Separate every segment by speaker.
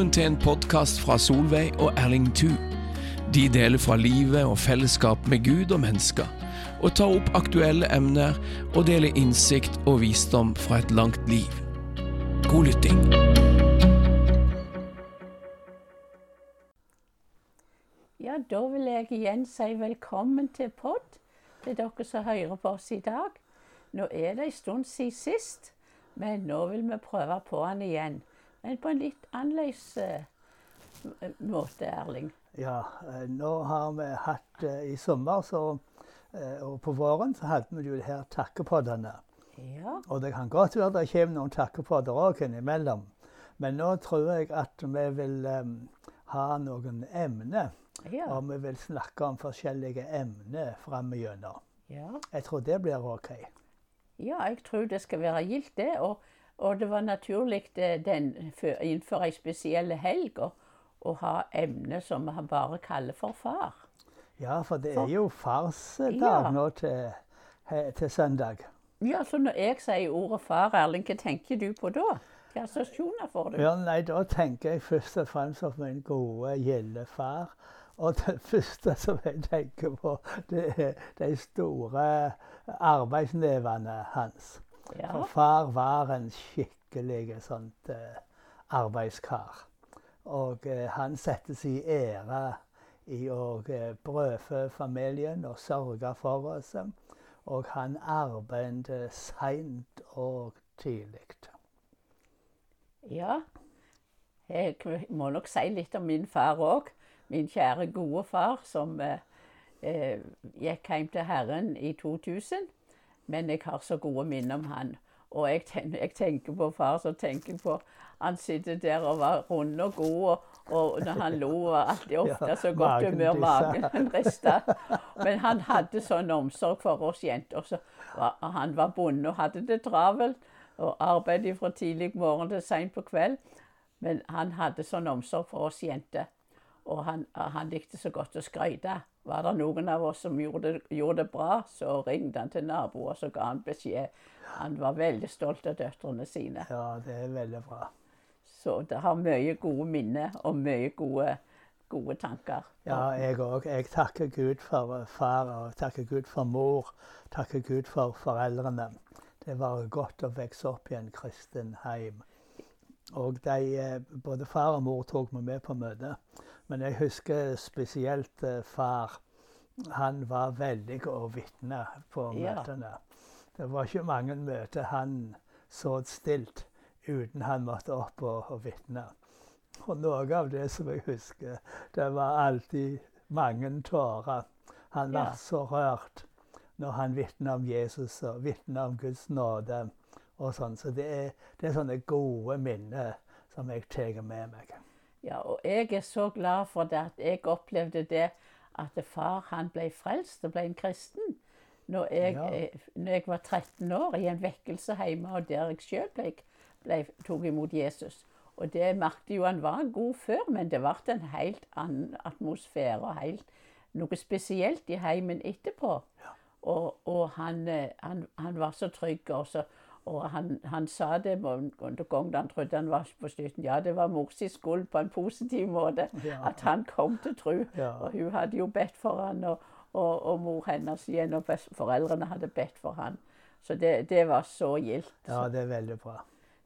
Speaker 1: Velkommen til en podkast fra Solveig og Erling Thu. De deler fra livet og fellesskap med Gud og mennesker, og tar opp aktuelle emner og deler innsikt og visdom fra et langt liv. God lytting.
Speaker 2: Ja, da vil jeg igjen si velkommen til pod til dere som hører på oss i dag. Nå er det en stund siden sist, men nå vil vi prøve på den igjen. Men på en litt annerledes eh, måte, Erling.
Speaker 3: Ja, eh, nå har vi hatt eh, i sommer så, og på våren så hadde vi jo det her takkepoddene.
Speaker 2: Ja.
Speaker 3: Og det kan godt være det kommer noen takkepodder òg innimellom. Men nå tror jeg at vi vil um, ha noen emner.
Speaker 2: Ja.
Speaker 3: Og vi vil snakke om forskjellige emner framover.
Speaker 2: ja.
Speaker 3: Jeg tror det blir OK.
Speaker 2: Ja, jeg tror det skal være gildt, det. Og, og det var naturlig den, for, innenfor ei spesiell helg å, ha emne som vi bare kaller for far.
Speaker 3: Ja, for det er jo farsdag
Speaker 2: Ja.
Speaker 3: nå til, til søndag.
Speaker 2: Ja, så når jeg sier ordet far, Erling, hva tenker du på da? Hvilke assosiasjoner får du?
Speaker 3: Ja, nei, Da tenker jeg først og fremst på min gode, gilde far. Og det første som jeg tenker på, det er de store arbeidsnevene hans.
Speaker 2: Ja.
Speaker 3: For far var en skikkelig sånt eh, arbeidskar. Og eh, han settes i ære i å eh, brødfø familien og sørge for oss. Og han arbeidet seint og tidlig.
Speaker 2: Ja, jeg må nok si litt om min far òg. Min kjære, gode far som eh, eh, gikk hjem til Herren i 2000. Men jeg har så gode minner om han. Og jeg, ten jeg tenker på far, så tenker jeg på Han sitter der og var rund og god, og, og når han lo, var alltid ofte
Speaker 3: Ja,
Speaker 2: så godt humør. Magen rista. Men han hadde sånn omsorg for oss jenter. Så var, han var bonde og hadde det travelt. Og arbeidet fra tidlig morgen til seint på kveld. Men han hadde sånn omsorg for oss jenter. Og han, han likte så godt å skryte. Var det noen av oss som gjorde gjorde det bra, så ringte han til naboer så ga han beskjed. Han var veldig stolt av døtrene sine.
Speaker 3: Ja, det er veldig bra.
Speaker 2: Så det har mye gode minner og mye gode, gode tanker.
Speaker 3: Ja, jeg òg. Jeg takker Gud for far og takker Gud for mor. Takker Gud for foreldrene. Det var godt å vokse opp i en kristen heim. Og de, eh, både far og mor tok meg med på møtet. Men jeg husker spesielt eh, far. Han var veldig å vitne på
Speaker 2: Ja.
Speaker 3: møtene. Det var ikke mange møter han så stilt uten han måtte opp og, og vitne. Og noe av det som jeg husker, det var alltid mange tårer. Han var
Speaker 2: Ja.
Speaker 3: så rørt når han vitna om Jesus og vitna om Guds nåde. Og sånn. Så det er, det er sånne gode minner som jeg tar med meg.
Speaker 2: Ja, og jeg er så glad for det at jeg opplevde det at far han ble frelst og ble en kristen. Når jeg,
Speaker 3: Ja.
Speaker 2: eh, når jeg var 13 år i en vekkelse hjemme, og der jeg sjøl ble, ble, tok imot Jesus. Og det merket jo han var god før, men det ble en helt annen atmosfære og helt noe spesielt i heimen etterpå. Og, og han, eh, han, han var så trygg. Og, så, og han, han sa det en gang da han trodde han var på slutten. Ja, det var mors skyld på en positiv måte
Speaker 3: Ja.
Speaker 2: at han kom til tro.
Speaker 3: Ja.
Speaker 2: Og hun hadde jo bedt for han, og, og, og mor hennes igjen, og foreldrene hadde bedt for han. Så det, det var så gildt.
Speaker 3: Ja, det er veldig bra.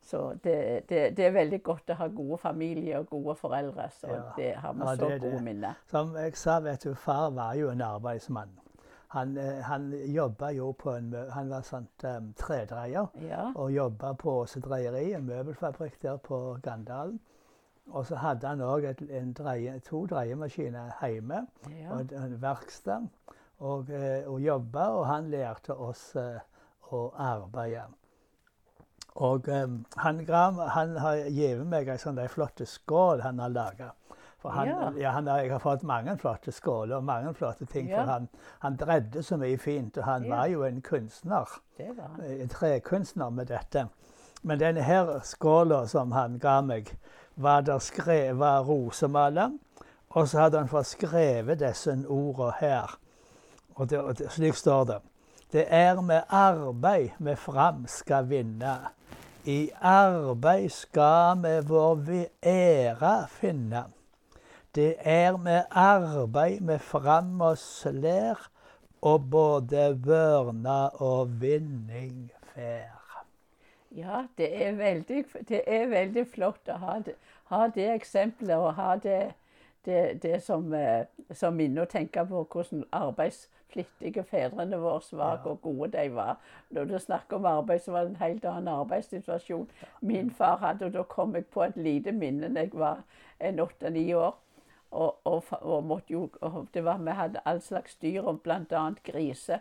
Speaker 2: Så det, det, det er veldig godt å ha gode familier og gode foreldre. Så
Speaker 3: Ja.
Speaker 2: det har vi
Speaker 3: Ja,
Speaker 2: så gode minner.
Speaker 3: Som jeg sa, vet du, far var jo en arbeidsmann. Han, eh, han jobba jo på en Han var sånt um, tredreier.
Speaker 2: Ja.
Speaker 3: og jobba på Åse Dreieri, en møbelfabrikk der på Gandalen. Og så hadde han òg dreie, to dreiemaskiner hjemme
Speaker 2: ja.
Speaker 3: og et et verksted. Og, eh, og jobba, og han lærte oss uh, å arbeide. Og um, han, han har gitt meg ei sånn flott skål han har laga. Han,
Speaker 2: Ja.
Speaker 3: ja. han har, jeg har fått mange flotte skåler og mange flotte ting.
Speaker 2: Ja.
Speaker 3: For han, han dredde så mye fint, og han var jo en kunstner
Speaker 2: Det var han.
Speaker 3: en trekunstner med dette. Men denne her skåla som han ga meg, var, der skrevet var rosemala. Og så hadde han fått skrevet disse ordene her. Og, det, og det, slik står det. Det er med arbeid vi fram skal vinne. I arbeid skal vi vår ære finne. Det er med arbeid vi fram oss lær, og både vørna og vinning fær.
Speaker 2: Ja, det er veldig, det er veldig flott å ha det, ha det eksempelet og ha det, det, det som, eh, som minne å tenke på hvordan arbeidsflittige fedrene våre var, hvor gode de var. Når du snakker om arbeid, så var det en helt annen arbeidssituasjon. Min far hadde, og da kom jeg på et lite minne da jeg var en åtte-ni år. Og, og, og jo, og var, vi hadde all slags dyr, og bl.a. griser.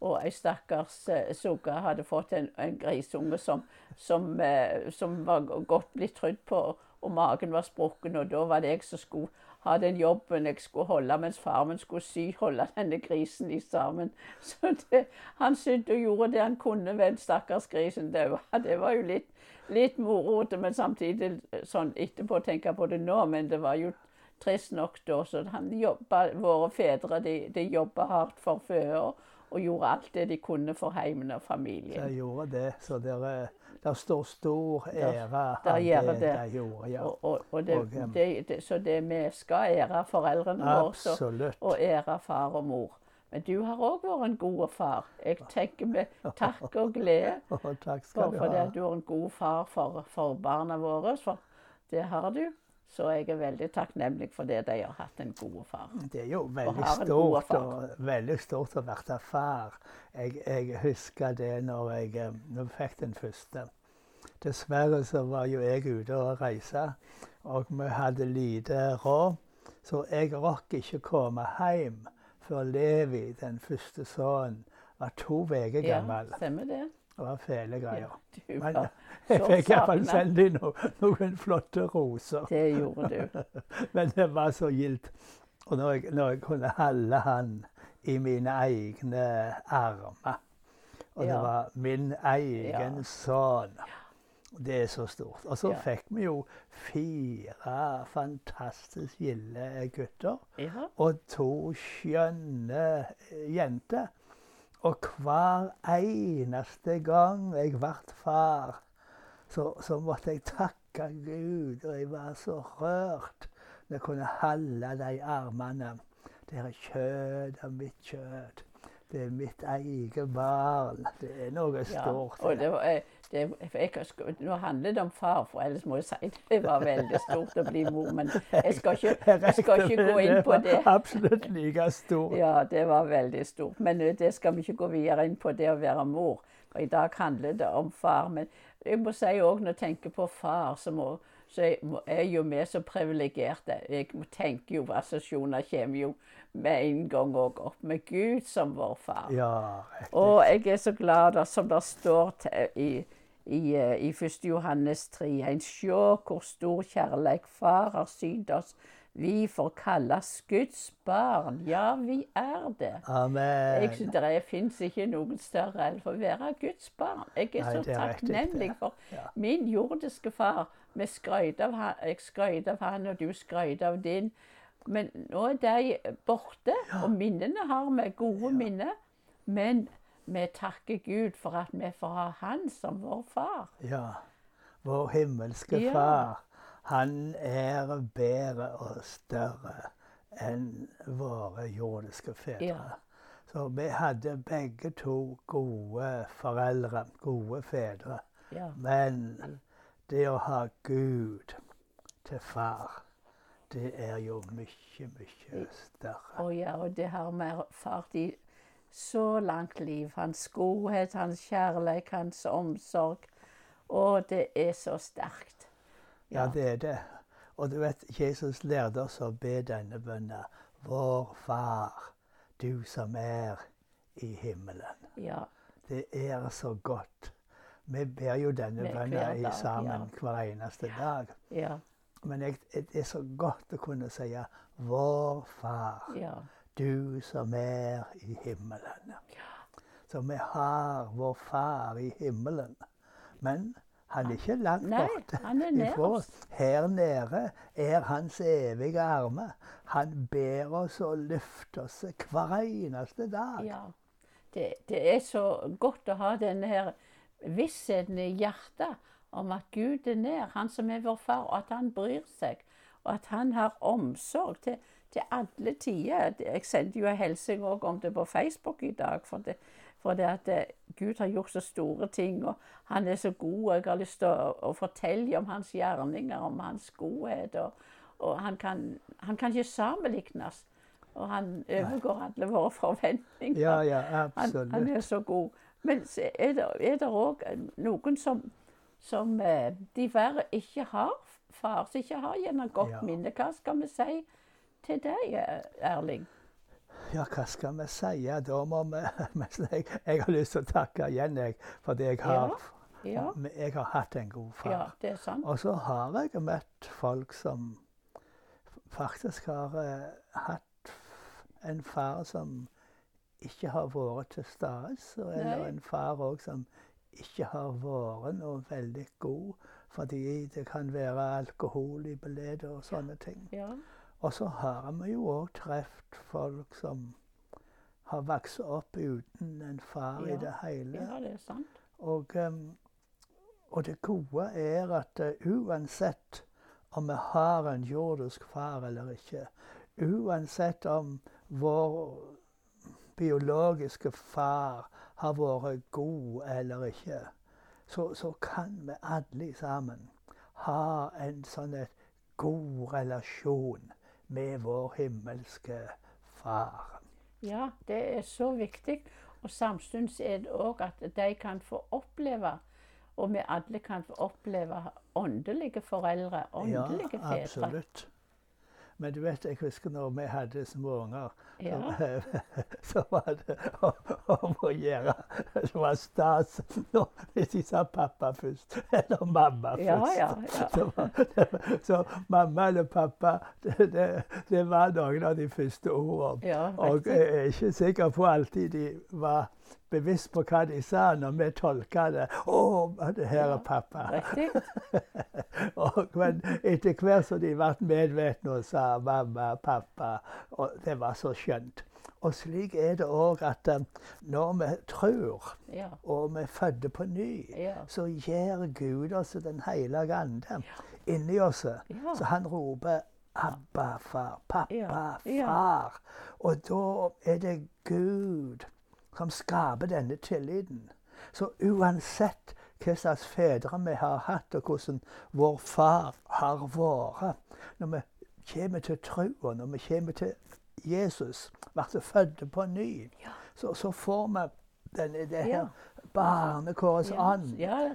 Speaker 2: Og ei stakkars eh, sugge hadde fått en, en grisunge som, som, eh, som var godt blitt trudd på, og magen var sprukken. Og da var det jeg som skulle ha den jobben jeg skulle holde, mens far min skulle sy, holde denne grisen i sammen. Så det, han sydde og gjorde det han kunne ved stakkars grisen. Var, det var jo litt, litt morote, men samtidig sånn etterpå tenke på det nå. Men det var jo trist nok da. Så han jobba, våre fedre de, de jobba hardt for føda og, gjorde alt det de kunne for heimen og familien.
Speaker 3: De gjorde det. Så der, der står stor ære av det
Speaker 2: det.
Speaker 3: de gjorde. Ja.
Speaker 2: Og, og, og det,
Speaker 3: Og, um,
Speaker 2: det, så det vi skal ære foreldrene våre og ære far og mor. Men du har òg vært en god far. Jeg tenker med takk og glede for, for det at du er en god far for, for barna våre. For det har du. Så jeg er veldig takknemlig for det de har hatt en god far.
Speaker 3: Det er jo veldig stort, og, veldig stort å være far. Jeg, jeg husker det når jeg, eh, når jeg fikk den første. Dessverre så var jo jeg ute og reise, og vi hadde lite råd. Så jeg rakk ikke komme hjem før Levi, den første sønnen, var to uker
Speaker 2: Ja,
Speaker 3: gammel.
Speaker 2: stemmer det.
Speaker 3: Det var fæle
Speaker 2: Ja,
Speaker 3: greier.
Speaker 2: du
Speaker 3: Men jeg fikk iallfall sendt inn no, noen flotte roser.
Speaker 2: Det gjorde du.
Speaker 3: Men det var så gildt. Og når jeg, når jeg kunne holde han i mine egne armer Og det var min egen
Speaker 2: Ja.
Speaker 3: sønn. Det er så stort. Og så
Speaker 2: Ja.
Speaker 3: fikk vi jo fire fantastisk gilde gutter
Speaker 2: Ja.
Speaker 3: og to skjønne jenter. Og hver eneste gang jeg ble far, så, så måtte jeg takke Gud, og jeg var så rørt når jeg kunne holde de armene. Det er kjøtt av mitt kjøtt. Det er mitt eget barn. Det er noe
Speaker 2: Ja,
Speaker 3: stort.
Speaker 2: og det var, eh, det, jeg, nå handler det om far, for ellers må jeg si det var veldig stort å bli mor. Men jeg skal ikke, jeg skal ikke gå inn på
Speaker 3: det.
Speaker 2: det.
Speaker 3: Absolutt like stort.
Speaker 2: Ja, det var veldig stort. Men eh, det skal vi ikke gå videre inn på, det å være mor. Og I dag handler det om far. Men jeg må si òg når jeg tenker på far, så, må, så er- er jo vi så privilegerte. Jeg tenker jo jo assosiasjoner kommer jo med en gang òg opp med Gud som vår far.
Speaker 3: Ja.
Speaker 2: Og jeg er så glad da, som det står i, i, eh, i 1. Johannes 3. En sjå hvor stor kjærleik far har synt oss. Vi får kalles Guds barn. Ja, vi er det.
Speaker 3: Amen.
Speaker 2: Jeg synes Det fins ikke noen større enn for å være Guds barn. Jeg er
Speaker 3: Nei,
Speaker 2: så
Speaker 3: er
Speaker 2: takknemlig
Speaker 3: det.
Speaker 2: for
Speaker 3: Ja.
Speaker 2: min jordiske far. Av han, jeg skrøt av han, og du skrøt av din. Men nå er de borte, og minnene har vi, gode minner. Men vi takker Gud for at vi får ha Han som vår far.
Speaker 3: Ja. Vår himmelske
Speaker 2: Ja.
Speaker 3: Far, han er bedre og større enn våre jordiske fedre.
Speaker 2: Ja.
Speaker 3: Så vi hadde begge to gode foreldre, gode fedre.
Speaker 2: Ja.
Speaker 3: Men det å ha Gud til far, det er jo mye, mye større.
Speaker 2: Og ja, og det har vi erfart i så langt liv. Hans godhet, hans kjærlighet, hans omsorg. Og det er så sterkt.
Speaker 3: Ja, det er det. Og du vet, Jesus lærte oss å be denne bønnen. Vår Far, du som er i himmelen.
Speaker 2: Ja.
Speaker 3: Det er så godt. Vi ber jo denne bønnen sammen ja. hver eneste dag.
Speaker 2: Ja.
Speaker 3: Men jeg, det er så godt å kunne si Vår Far,
Speaker 2: Ja.
Speaker 3: du som er i himmelen. Så vi har vår Far i himmelen. Men han er ikke langt
Speaker 2: Nei,
Speaker 3: borte
Speaker 2: er
Speaker 3: ifra
Speaker 2: oss.
Speaker 3: Her nede er hans evige arme. Han ber oss og løfter oss hver eneste dag.
Speaker 2: ja. Det, det er så godt å ha denne her vissheten i hjertet om at Gud er nær, han som er vår far, og at han bryr seg. Og at han har omsorg til, til alle tider. Jeg sendte jo en hilsen om det på Facebook i dag. For det, for det at eh, Gud har gjort så store ting, og han er så god. og Jeg har lyst til å, å fortelle om hans gjerninger, om hans godhet. Og, og han, kan, han, kan, ikke sammenlignes. Og han overgår alle våre forventninger.
Speaker 3: Ja, ja, absolutt.
Speaker 2: Han, han er så god. Men er det òg noen som, som eh, dessverre ikke har far, som ikke har gjennom godt ja. minne. Hva skal vi si til deg, Erling?
Speaker 3: Ja, hva skal vi si? Da må vi jeg, jeg, har lyst til å takke igjen jeg, fordi jeg har, ja, ja. jeg har hatt en god far.
Speaker 2: Ja, det er sant.
Speaker 3: Og så har jeg møtt folk som faktisk har uh, hatt en far som ikke har vært til stede, eller en far òg som ikke har vært noe veldig god. Fordi det kan være alkohol i billedet og sånne ting.
Speaker 2: Ja.
Speaker 3: Og så har vi jo òg truffet folk som har vokst opp uten en far
Speaker 2: ja.
Speaker 3: i det hele.
Speaker 2: Ja, det er sant.
Speaker 3: Og, um, og det gode er at uh, uansett om vi har en jordisk far eller ikke, uansett om vår biologiske far har vært god eller ikke, så, så kan vi alle sammen ha en sånn god relasjon med vår himmelske far.
Speaker 2: Ja, det er så viktig. Og samtidig er det òg at de kan få oppleve, og vi alle kan få oppleve åndelige foreldre, åndelige
Speaker 3: ja, fedre. Absolutt. Men du vet, jeg husker når vi hadde små unger, ja. var det om å gjøre Det var stas hvis de sa pappa først, eller mamma først.
Speaker 2: Ja, ja,
Speaker 3: så, så, mamma eller pappa, det, det, det, var noen av de første ordene. og jeg er ikke sikker på alltid de var bevisst på hva de sa når vi tolka det. 'Å, det her er pappa'. og, men etter hvert som de ble medvetne og sa 'mamma', 'pappa', og det var så skjønt. Og slik er det òg at um, når vi tror,
Speaker 2: ja.
Speaker 3: og vi er født på ny,
Speaker 2: ja.
Speaker 3: så gjør Gud oss Den hellige ande inni oss. Så han roper 'Abba, far', 'pappa, far'. Og da er det Gud som skaper denne tilliten. Så uansett hva slags fedre vi har hatt, og hvordan vår far har vært Når vi kommer til troa, når vi kommer til Jesus, blir født på ny, så, så får vi denne, det her barnekårets ånd
Speaker 2: ja,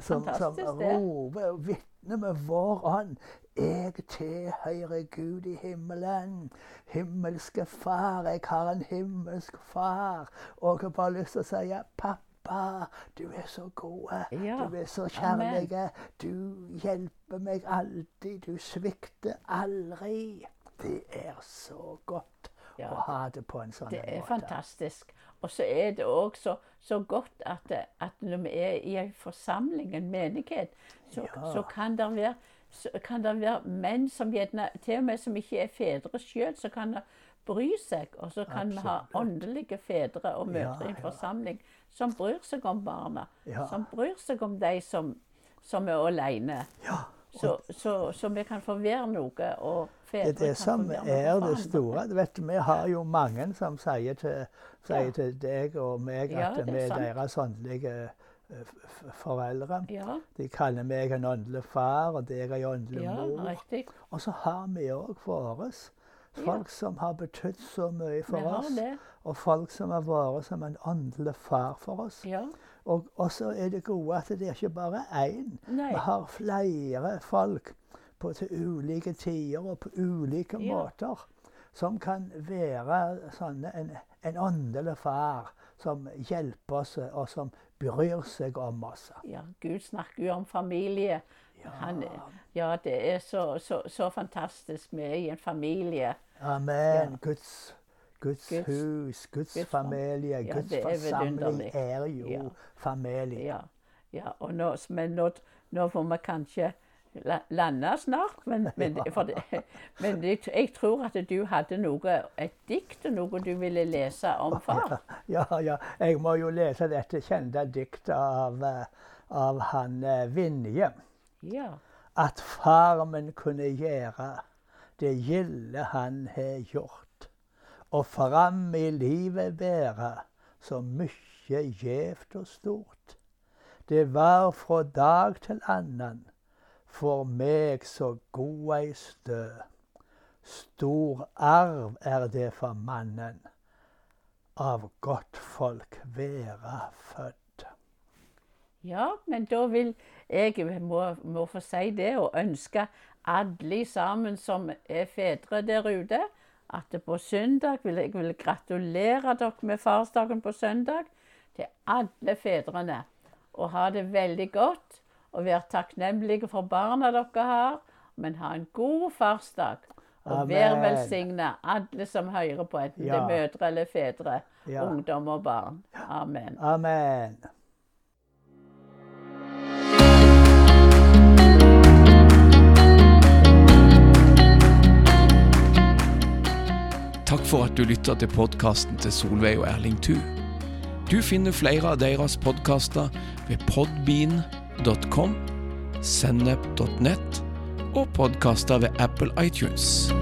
Speaker 3: som, som roper og vitner med vår ånd. Jeg tilhører Gud i himmelen. Himmelske Far, jeg har en himmelsk far. Og jeg har bare lyst til å si pappa, du er så god.
Speaker 2: Ja.
Speaker 3: Du er så kjærlig. Du hjelper meg alltid. Du svikter aldri. Det er så godt ja. å ha det på en sånn måte.
Speaker 2: Det er fantastisk. Og så er det òg så, så, godt at, at, når vi er i en forsamling, en menighet, så, ja. så kan det være kan det være menn som gjerne, til og med som ikke er fedre sjøl, så kan det bry seg. Og så kan Absolutt. vi ha åndelige fedre og mødre ja, i en forsamling som bryr seg om barna. Ja. Som bryr seg om de som, som er alene.
Speaker 3: Ja.
Speaker 2: Så, så, så, vi kan få være noe, og fedre
Speaker 3: Det er det som er det store. Vet, vi har jo mange som sier til, sier til deg og meg at vi er deres åndelige foreldre.
Speaker 2: Ja.
Speaker 3: De kaller meg en åndelig far, og deg en åndelig
Speaker 2: ja,
Speaker 3: mor.
Speaker 2: Riktig.
Speaker 3: Og så har vi òg våre. Folk ja. som har betydd så mye for oss. Og folk som har vært som en åndelig far for oss.
Speaker 2: Ja.
Speaker 3: Og så er det gode at det er ikke bare én. Vi har flere folk på til ulike tider og på ulike ja. måter som kan være sånne, en, en åndelig far som hjelper oss, og som bryr seg om oss.
Speaker 2: Ja, Gud snakker jo om familie. Ja, Han, ja det er så, så, så, fantastisk. Vi er i en familie.
Speaker 3: Amen. Ja. Guds, Guds, Guds, hus, Guds, Guds familie, ja, Guds er forsamling er jo familie.
Speaker 2: Ja, ja. Nå, men nå, nå får vi kanskje lande snart. Men, men, det, men jeg, jeg, tror at du hadde noe, et dikt og noe du ville lese om far.
Speaker 3: Ja, ja, ja. Jeg må jo lese dette kjente diktet av, av han eh, Vinje.
Speaker 2: Ja.
Speaker 3: At far min kunne gjøre det gilde han har gjort, og fram i livet bære så mykje gjevt og stort. Det var fra dag til annan for meg så god ei stø. Stor arv er det for mannen, av godt folk være født.
Speaker 2: Ja, men da vil jeg må, må få si det og ønske alle sammen som er fedre der ute, at på søndag vil jeg vil gratulere dere med farsdagen på søndag. Til alle fedrene. Og ha det veldig godt. Og vær takknemlige for barna dere har. Men ha en god farsdag. Og
Speaker 3: Amen.
Speaker 2: vær velsigna, alle som hører på, enten det er mødre eller fedre,
Speaker 3: Ja.
Speaker 2: ungdom og barn. Amen.
Speaker 3: Amen.
Speaker 1: Takk for at du lytta til podkasten til Solveig og Erling Thu. Du finner flere av deres podkaster ved podbean.com, sennep.net og podkaster ved Apple iTunes.